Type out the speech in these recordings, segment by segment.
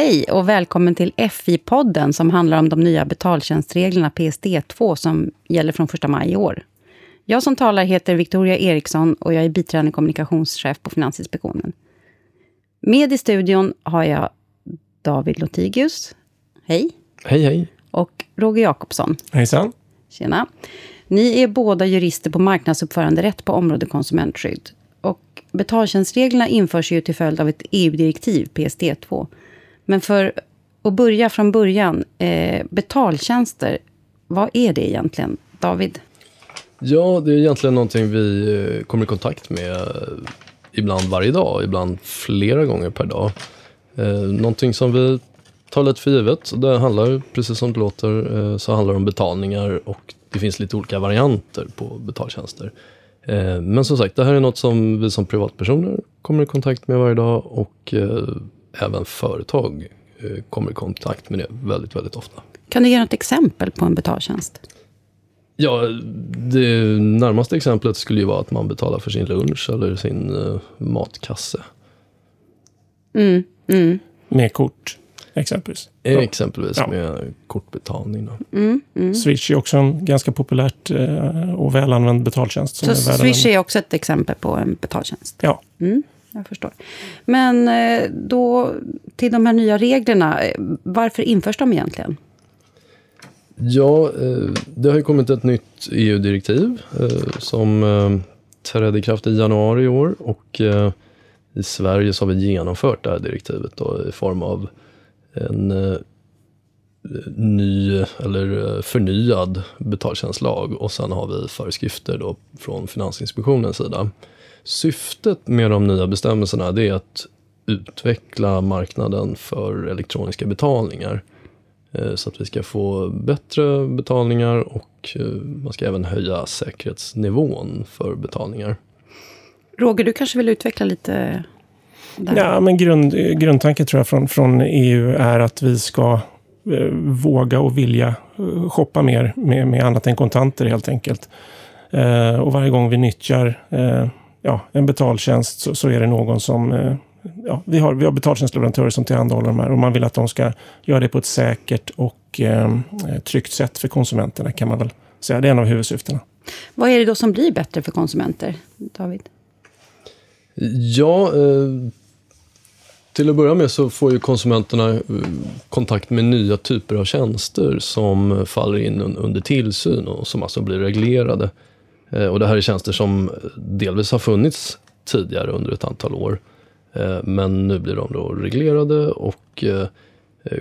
Hej och välkommen till FI-podden som handlar om de nya betaltjänstreglerna PSD2 som gäller från 1 maj i år. Jag som talar heter Victoria Eriksson och jag är biträdande kommunikationschef på Finansinspektionen. Med i studion har jag David Lotigius. Hej. Hej, hej. Och Roger Jakobsson. Hejsan. Tjena. Ni är båda jurister på marknadsuppföranderätt på området konsumentskydd. Och betaltjänstreglerna införs ju till följd av ett EU-direktiv, PSD2. Men för att börja från början, eh, betaltjänster, vad är det egentligen, David? Ja, det är egentligen någonting vi eh, kommer i kontakt med ibland varje dag, ibland flera gånger per dag. Eh, någonting som vi tar lite för givet. Det handlar, precis som det låter, eh, så handlar det om betalningar och det finns lite olika varianter på betaltjänster. Eh, men som sagt, det här är något som vi som privatpersoner kommer i kontakt med varje dag och eh, även företag eh, kommer i kontakt med det väldigt, väldigt ofta. Kan du ge något exempel på en betaltjänst? Ja, det närmaste exemplet skulle ju vara att man betalar för sin lunch eller sin uh, matkasse. Mm, mm. Med kort, exempelvis. Ja. Exempelvis ja. med kortbetalning. Då. Mm, mm. Swish är också en ganska populärt eh, och välanvänd betaltjänst. Så är Swish är också ett exempel på en betaltjänst? Ja. Jag förstår. Men eh, då till de här nya reglerna, eh, varför införs de egentligen? Ja, eh, det har ju kommit ett nytt EU-direktiv som trädde i kraft i januari i år. Och i Sverige så har vi genomfört det här direktivet då, i form av en ny eller förnyad betaltjänstlag och sen har vi föreskrifter då från Finansinspektionens sida. Syftet med de nya bestämmelserna det är att utveckla marknaden för elektroniska betalningar. Så att vi ska få bättre betalningar och man ska även höja säkerhetsnivån för betalningar. Roger, du kanske vill utveckla lite? Där. Ja, men grund, grundtanken tror jag från, från EU är att vi ska eh, våga och vilja shoppa mer med, med annat än kontanter helt enkelt. Eh, och varje gång vi nyttjar eh, ja, en betaltjänst så, så, är det någon som ja, vi, har, vi har betaltjänstleverantörer som tillhandahåller de här och man vill att de ska göra det på ett säkert och eh, tryggt sätt för konsumenterna kan man väl säga. Det är en av huvudsyftena. Vad är det då som blir bättre för konsumenter, David? Ja, eh, till att börja med så får ju konsumenterna eh, kontakt med nya typer av tjänster som faller in under tillsyn och som alltså blir reglerade. Eh, och det här är tjänster som delvis har funnits tidigare under ett antal år. Men nu blir de då reglerade och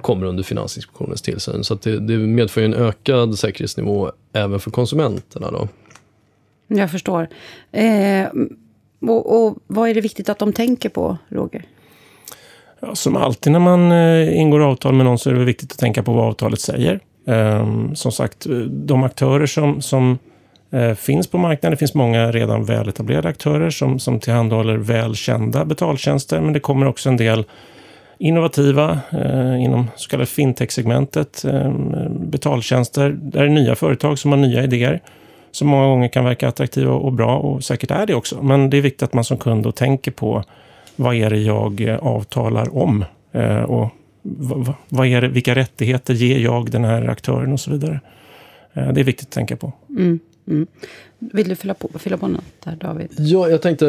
kommer under Finansinspektionens tillsyn. Så det, det medför en ökad säkerhetsnivå även för konsumenterna. Då. Jag förstår. Eh, och, och, vad är det viktigt att de tänker på, Roger? Ja, som alltid när man eh, ingår avtal med någon så är det viktigt att tänka på vad avtalet säger. Um, som sagt, de aktörer som, som Eh, finns på marknaden, det finns många redan väletablerade aktörer som, som tillhandahåller välkända betaltjänster, men det kommer också en del innovativa eh, inom så kallade fintech-segmentet, eh, betaltjänster. Där är nya företag som har nya idéer som många gånger kan verka attraktiva och bra och säkert är det också. Men det är viktigt att man som kund då tänker på vad är det jag eh, avtalar om? Eh, och vad är det, vilka rättigheter ger jag den här aktören och så vidare. Eh, det är viktigt att tänka på. Mm, mm. Vill du fylla på, fylla på något där, David? Ja, jag tänkte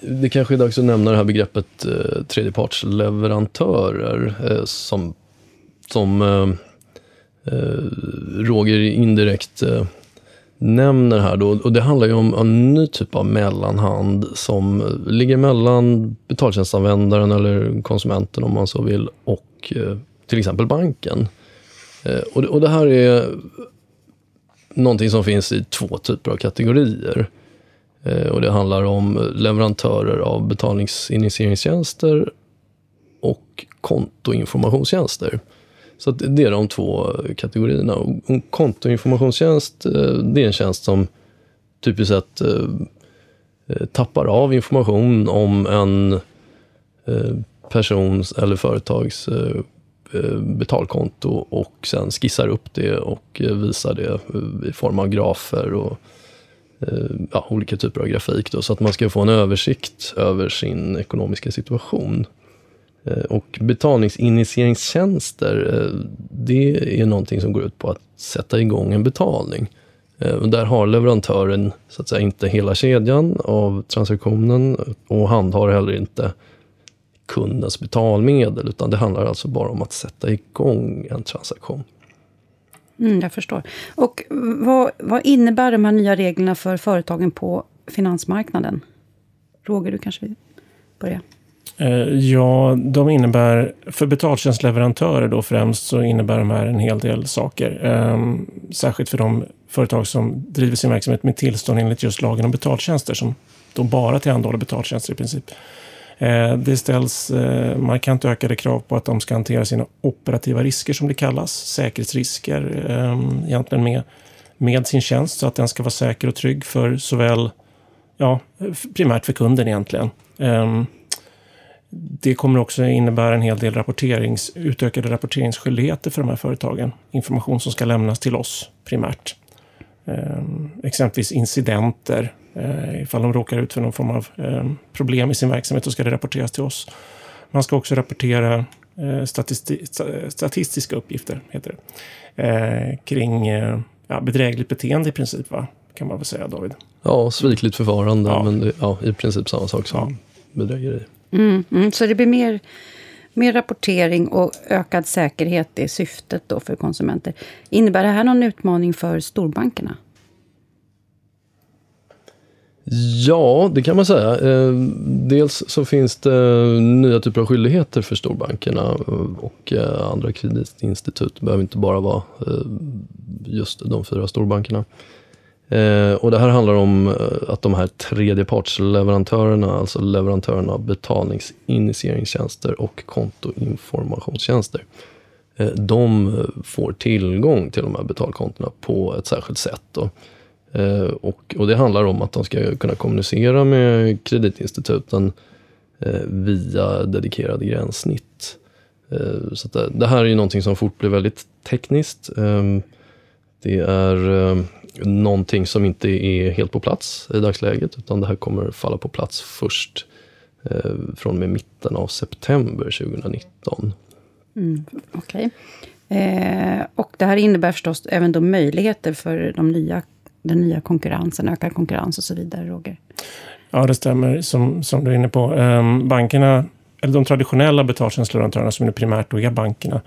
det kanske är dags att nämna det här begreppet eh, tredjepartsleverantörer eh, som, som eh, eh Roger indirekt eh, nämner här då, och det handlar ju om en ny typ av mellanhand som ligger mellan betaltjänstanvändaren eller konsumenten om man så vill och eh, till exempel banken. Eh, och, det, och det här är någonting som finns i två typer av kategorier. Eh, och det handlar om leverantörer av betalningsinitieringstjänster och kontoinformationstjänster. Så det är de två kategorierna. Och kontoinformationstjänst, eh, det är en tjänst som typiskt sett eh, tappar av information om en persons eller företags Eh, betalkonto och sen skissar upp det och eh, visar det eh, i form av grafer och ja, olika typer av grafik. Då, så att man ska få en översikt över sin ekonomiska situation. Och betalningsinitieringstjänster, det är någonting som går ut på att sätta igång en betalning. Där har leverantören så att säga inte hela kedjan av transaktionen och handhar heller inte kundens betalmedel, utan det handlar alltså bara om att sätta igång en transaktion. Mm, jag förstår. Och vad, vad innebär de här nya reglerna för företagen på finansmarknaden? Roger, du kanske vill börja? Eh, ja, de innebär, för betaltjänstleverantörer då främst, så innebär de här en hel del saker. Ehm, särskilt för de företag som driver sin verksamhet med tillstånd enligt just lagen om betaltjänster, som de bara tillhandahåller betaltjänster i princip. Eh, det ställs eh, markant ökade krav på att de ska hantera sina operativa risker, som det kallas, säkerhetsrisker, ehm, egentligen med, med sin tjänst, så att den ska vara säker och trygg för såväl, ja, primärt för kunden egentligen. Ehm, det kommer också innebära en hel del rapporterings, utökade rapporteringsskyldigheter för de här företagen. Information som ska lämnas till oss primärt. Ehm, exempelvis incidenter. Eh, ifall de råkar ut för någon form av eh, problem i sin verksamhet så ska det rapporteras till oss. Man ska också rapportera eh, statisti statistiska uppgifter, heter det, kring ja, bedrägligt beteende i princip, va? kan man väl säga David? Ja, svikligt förfarande, ja. men det, ja, i princip samma sak som ja. bedrägeri. Mm, mm, så det blir mer, mer rapportering och ökad säkerhet, det är syftet då för konsumenter. Innebär det här någon utmaning för storbankerna? Ja, det kan man säga. Eh, dels så finns det nya typer av skyldigheter för storbankerna och eh, andra kreditinstitut. Det behöver inte bara vara eh, just de fyra storbankerna. Och det här handlar om att de här tredjepartsleverantörerna, alltså leverantörerna av betalningsinitieringstjänster och kontoinformationstjänster, de får tillgång till de här betalkontona på ett särskilt sätt. Då. Eh, och, och, det handlar om att de ska kunna kommunicera med kreditinstituten eh, via dedikerade gränssnitt. Eh, så det, det, här är ju någonting som fort blir väldigt tekniskt. Ehm, det är eh, någonting som inte är helt på plats i dagsläget, utan det här kommer falla på plats först eh, från med mitten av september 2019. Mm, Okej. Okay. Eh, och det här innebär förstås även då möjligheter för de nya, den nya konkurrensen, ökad konkurrens och så vidare, Roger? Ja, det stämmer, som, som du är inne på. Ehm, bankerna, eller de traditionella betaltjänstleverantörerna som är primärt då är bankerna,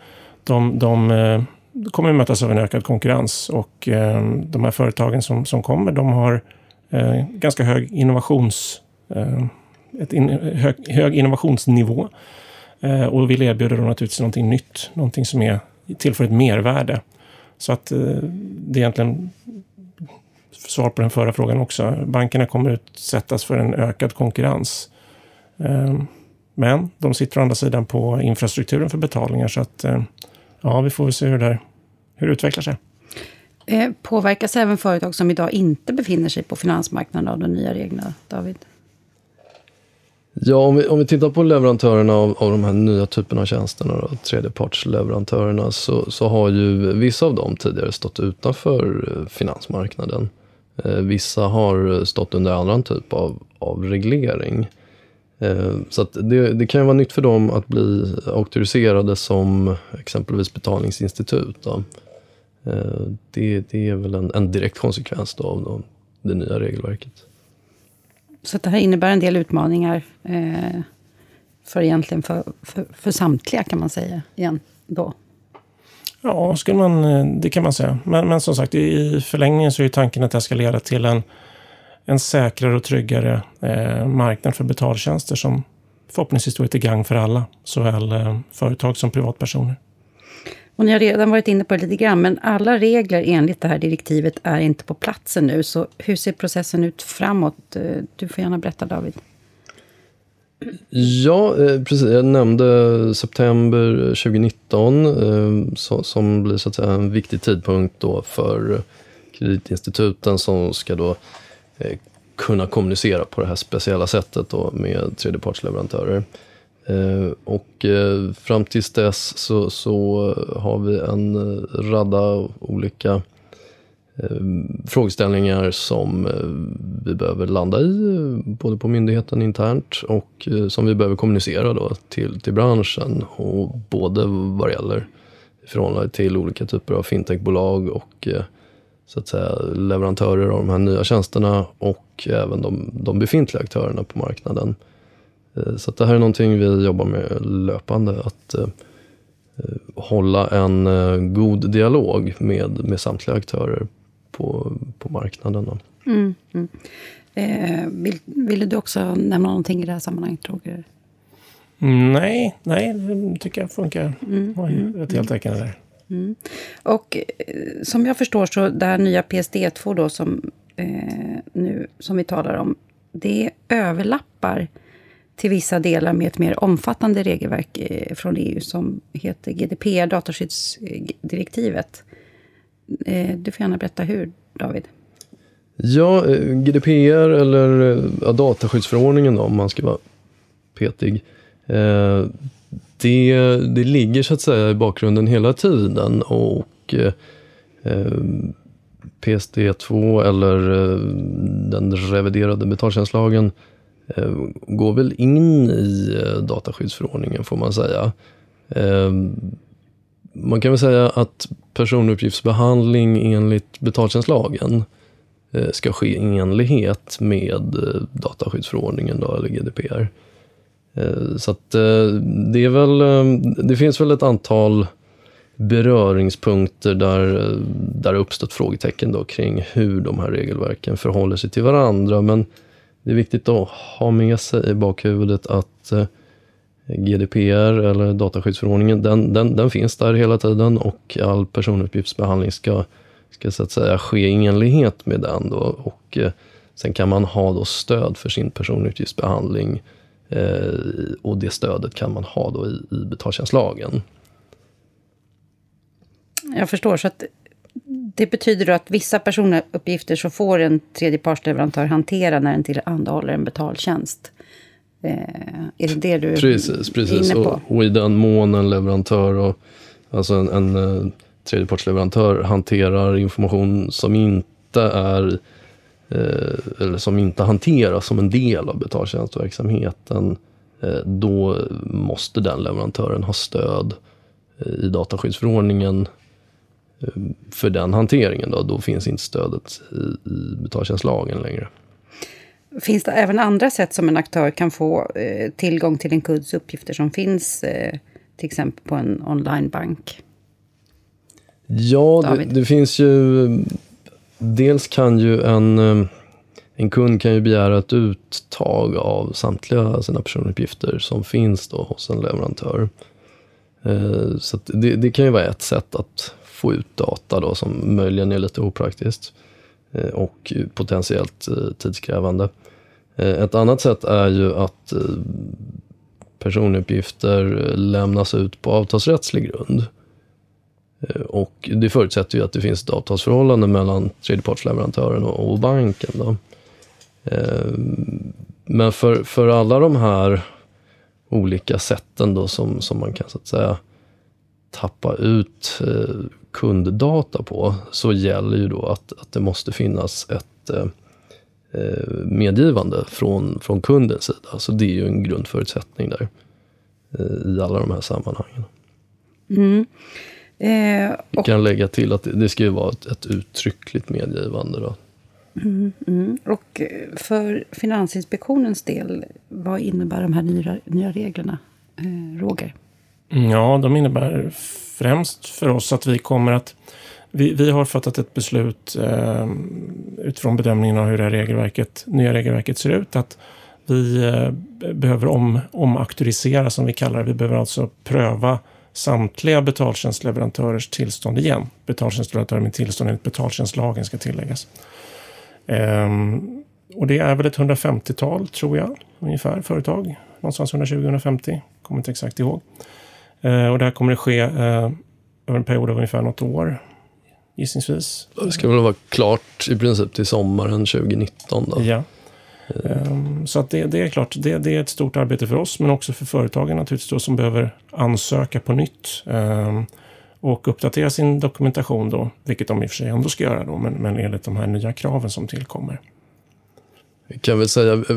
de, de eh, kommer att mötas av en ökad konkurrens och ehm, de här företagen som, som kommer, de har eh, ganska hög innovations... Eh, ett in, hög, hög innovationsnivå och vill erbjuda då naturligtvis någonting nytt, någonting som är tillför ett mervärde. Så att det är egentligen svar på den förra frågan också. Bankerna kommer utsättas för en ökad konkurrens. Eh, men de sitter å andra sidan på infrastrukturen för betalningar så att ja, vi får väl se hur det, hur det utvecklar sig. Eh, påverkas även företag som idag inte befinner sig på finansmarknaden av de nya reglerna, David? Ja, om vi, om vi tittar på leverantörerna av, av de här nya typerna av tjänsterna, då, tredjepartsleverantörerna, så, så har ju vissa av dem tidigare stått utanför eh, finansmarknaden. Eh, vissa har stått under annan typ av, av reglering. Eh, så det, det, kan ju vara nytt för dem att bli auktoriserade som exempelvis betalningsinstitut. Då. Eh, det, det, är väl en, en direkt konsekvens av det nya regelverket. Så det här innebär en del utmaningar eh, för egentligen för, för, för, samtliga kan man säga igen då? Ja, skulle man, eh, det kan man säga. Men, men som sagt, i förlängningen så är tanken att det ska leda till en en säkrare och tryggare eh, marknad för betaltjänster som förhoppningsvis är till gang för alla, såväl eh, företag som privatpersoner. Och ni har redan varit inne på det lite grann, men alla regler enligt det här direktivet är inte på plats nu. Så hur ser processen ut framåt? Eh, du får gärna berätta, David. Ja, eh, precis. Jag nämnde september eh, 2019 eh, som blir så att säga en viktig tidpunkt då för kreditinstituten som ska då kunna kommunicera på det här speciella sättet då med tredjepartsleverantörer. Och fram tills dess så, så har vi en radda olika Ehm, frågeställningar som eh, vi behöver landa i, eh, både på myndigheten internt och eh, som vi behöver kommunicera då till, till branschen. Och både vad det gäller i förhållande till olika typer av fintechbolag och så att säga, leverantörer av de här nya tjänsterna och även de, de befintliga aktörerna på marknaden. Så det här är någonting vi jobbar med löpande. Att hålla en god dialog med, med samtliga aktörer på, på marknaden. Mm, mm. Eh, vill, ville du också nämna någonting i det här sammanhanget, Roger? Nej, nej, det tycker jag funkar. Mm, mm, rätt heltäckande där. Mm. Och eh, som jag förstår så det här nya PSD2 då som, eh, nu, som vi talar om, det överlappar till vissa delar med ett mer omfattande regelverk eh, från EU som heter GDPR, dataskyddsdirektivet. Eh, du får gärna berätta hur, David. Ja, eh, GDPR eller eh, ja, dataskyddsförordningen då, om man ska vara petig. Det, det ligger så att säga i bakgrunden hela tiden och PSD2 eller den reviderade betaltjänstlagen går väl in i dataskyddsförordningen får man säga. Man kan väl säga att personuppgiftsbehandling enligt betaltjänstlagen eh, ska ske i enlighet med eh, dataskyddsförordningen då, eller GDPR. Eh, så att det är väl, det finns väl ett antal beröringspunkter där, där det uppstått frågetecken då kring hur de här regelverken förhåller sig till varandra. Men det är viktigt att ha med sig i bakhuvudet att eh, GDPR eller dataskyddsförordningen, den, den, den finns där hela tiden och all personuppgiftsbehandling ska, ska så att säga ske i enlighet med den. Då. Och, eh, sen kan man ha då stöd för sin personuppgiftsbehandling eh, och det stödet kan man ha då i, i betaltjänstlagen. Jag förstår. så att det betyder då att vissa personuppgifter så får en tredjepartsleverantör hantera när den tillhandahåller en betaltjänst. Eh, är det det du precis, precis. är inne på? Och, och i den mån en leverantör, och, alltså en, en uh, tredjepartsleverantör hanterar information som inte är eh, eller som inte hanteras som en del av betaltjänstverksamheten, eh, då måste den leverantören ha stöd eh, i dataskyddsförordningen för den hanteringen. Då, då finns inte stödet i, i betaltjänstlagen längre. Finns det även andra sätt som en aktör kan få eh, tillgång till en kunds uppgifter som finns eh, till exempel på en onlinebank? Ja, det, det, finns ju... Dels kan ju en, eh, en kund kan ju begära ett uttag av samtliga sina personuppgifter som finns då hos en leverantör. Eh, så det, det, kan ju vara ett sätt att få ut data då, som möjligen är lite opraktiskt Eh, och potentiellt eh, tidskrävande. Eh, ett annat sätt är ju att personuppgifter lämnas ut på avtalsrättslig grund. Och det förutsätter ju att det finns ett avtalsförhållande mellan tredjepartsleverantören och banken. Då. Men för, för alla de här olika sätten då som, som man kan så att säga tappa ut kunddata på så gäller ju då att, att det måste finnas ett eh, eh, medgivande från, från kundens sida. Så det är ju en grundförutsättning där eh, i alla de här sammanhangen. Mm. Eh, Vi kan lägga till att det, det ska ju vara ett, ett uttryckligt medgivande. Då. Mm, mm. Och för Finansinspektionens del, vad innebär de här nya, nya reglerna? Eh, Roger? Ja, de innebär främst för oss att vi kommer att vi, vi har fattat ett beslut eh, utifrån bedömningen av hur det här regelverket, nya regelverket ser ut. Att vi eh, behöver om, omakturisera, som vi kallar det. Vi behöver alltså pröva samtliga betaltjänstleverantörers tillstånd igen. Betaltjänstleverantörer med tillstånd enligt betaltjänstlagen ska tilläggas. Eh, och det är väl ett 150-tal, tror jag, ungefär, företag. Någonstans 120-150, kommer inte exakt ihåg. Eh, och det här kommer att ske eh, över en period av ungefär något år, gissningsvis. Det ska väl vara klart i princip till sommaren 2019 då? Ja. Um, så att det, det, är klart, det, det, är ett stort arbete för oss, men också för företagen naturligtvis då, som behöver ansöka på nytt. Um, och uppdatera sin dokumentation då, vilket de i och för sig ändå ska göra då, men, men enligt de här nya kraven som tillkommer. Kan väl säga, eh,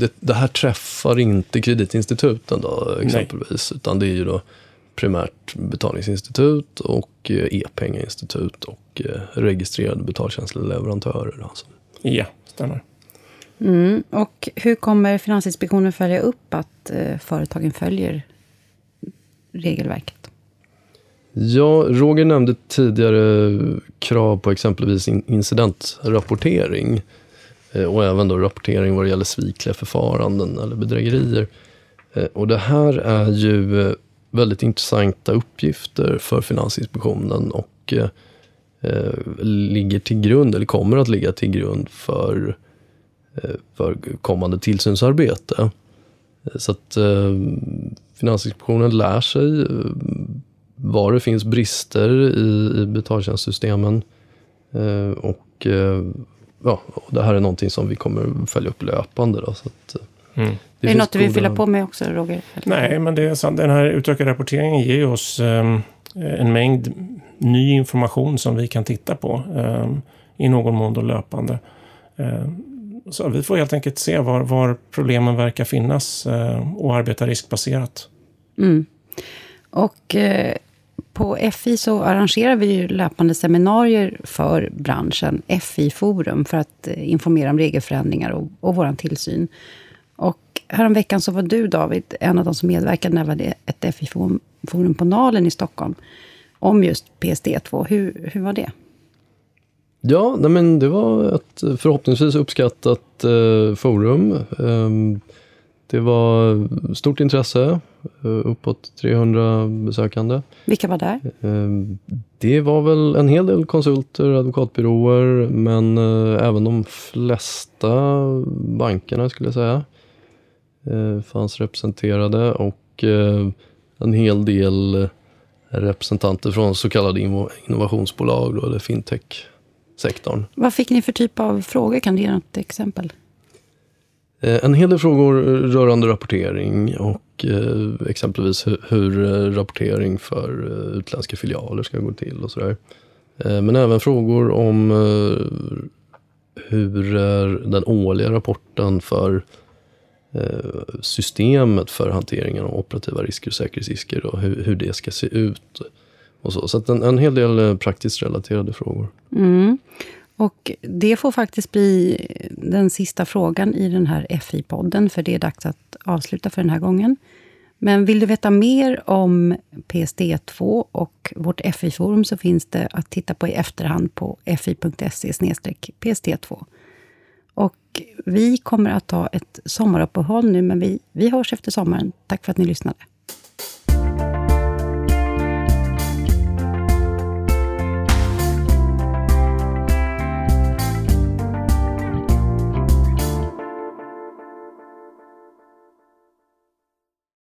det, det här träffar inte kreditinstituten då, exempelvis, Nej. utan det är ju då primärt betalningsinstitut och eh, e-pengainstitut och eh, registrerade betaltjänstleverantörer. Alltså. Ja, stämmer. Mm, och hur kommer Finansinspektionen följa upp att eh, företagen följer regelverket? Ja, Roger nämnde tidigare krav på exempelvis incidentrapportering eh, Eh, och även då rapportering vad det gäller svikliga förfaranden eller bedrägerier. Eh, och det här är ju eh, väldigt intressanta uppgifter för Finansinspektionen och ligger till grund, eller kommer att ligga till grund för, för kommande tillsynsarbete. Så att Finansinspektionen lär sig var det finns brister i, betaltjänstsystemen. Och, ja, och det här är någonting som vi kommer följa upp löpande. Då, så att, mm. Det är det något du vill fylla på med också, Roger? Nej, men det är sant. Den här utökade rapporteringen ger oss um, en mängd ny information som vi kan titta på um, i någon mån då löpande. Um, så vi får helt enkelt se var, var problemen verkar finnas uh, och arbeta riskbaserat. Mm. Och uh, på FI så arrangerar vi ju löpande seminarier för branschen, FI-forum, för att eh, informera om regelförändringar och, och vår tillsyn. Och häromveckan så var du, David, en av de som medverkade när det var ett FI-forum på Nalen i Stockholm. Om just PSD2. Hur, hur var det? Ja, nej men det var ett förhoppningsvis uppskattat eh, forum. Eh, det var stort intresse, eh, uppåt 300 besökande. Vilka var där? Ehm, det var väl en hel del konsulter, advokatbyråer, men eh, även de flesta bankerna skulle jag säga eh, fanns representerade och eh, en hel del representanter från så kallade innovationsbolag då, eller fintech-sektorn. Vad fick ni för typ av frågor? Kan du ge något exempel? Eh, en hel del frågor eh, rörande rapportering och eh, exempelvis hur, rapportering för utländska filialer ska gå till och sådär. Men även frågor om hur den årliga rapporten för systemet för hanteringen av operativa risker och säkerhetsrisker och hur, hur det ska se ut. Och så så en, en hel del praktiskt relaterade frågor. Mm. Och det får faktiskt bli den sista frågan i den här FI-podden, för det är dags att avsluta för den här gången. Men vill du veta mer om PSD2 och vårt FI-forum så finns det att titta på i efterhand på fi.se PSD2. Och vi kommer att ta ett sommaruppehåll nu, men vi, vi hörs efter sommaren. Tack för att ni lyssnade.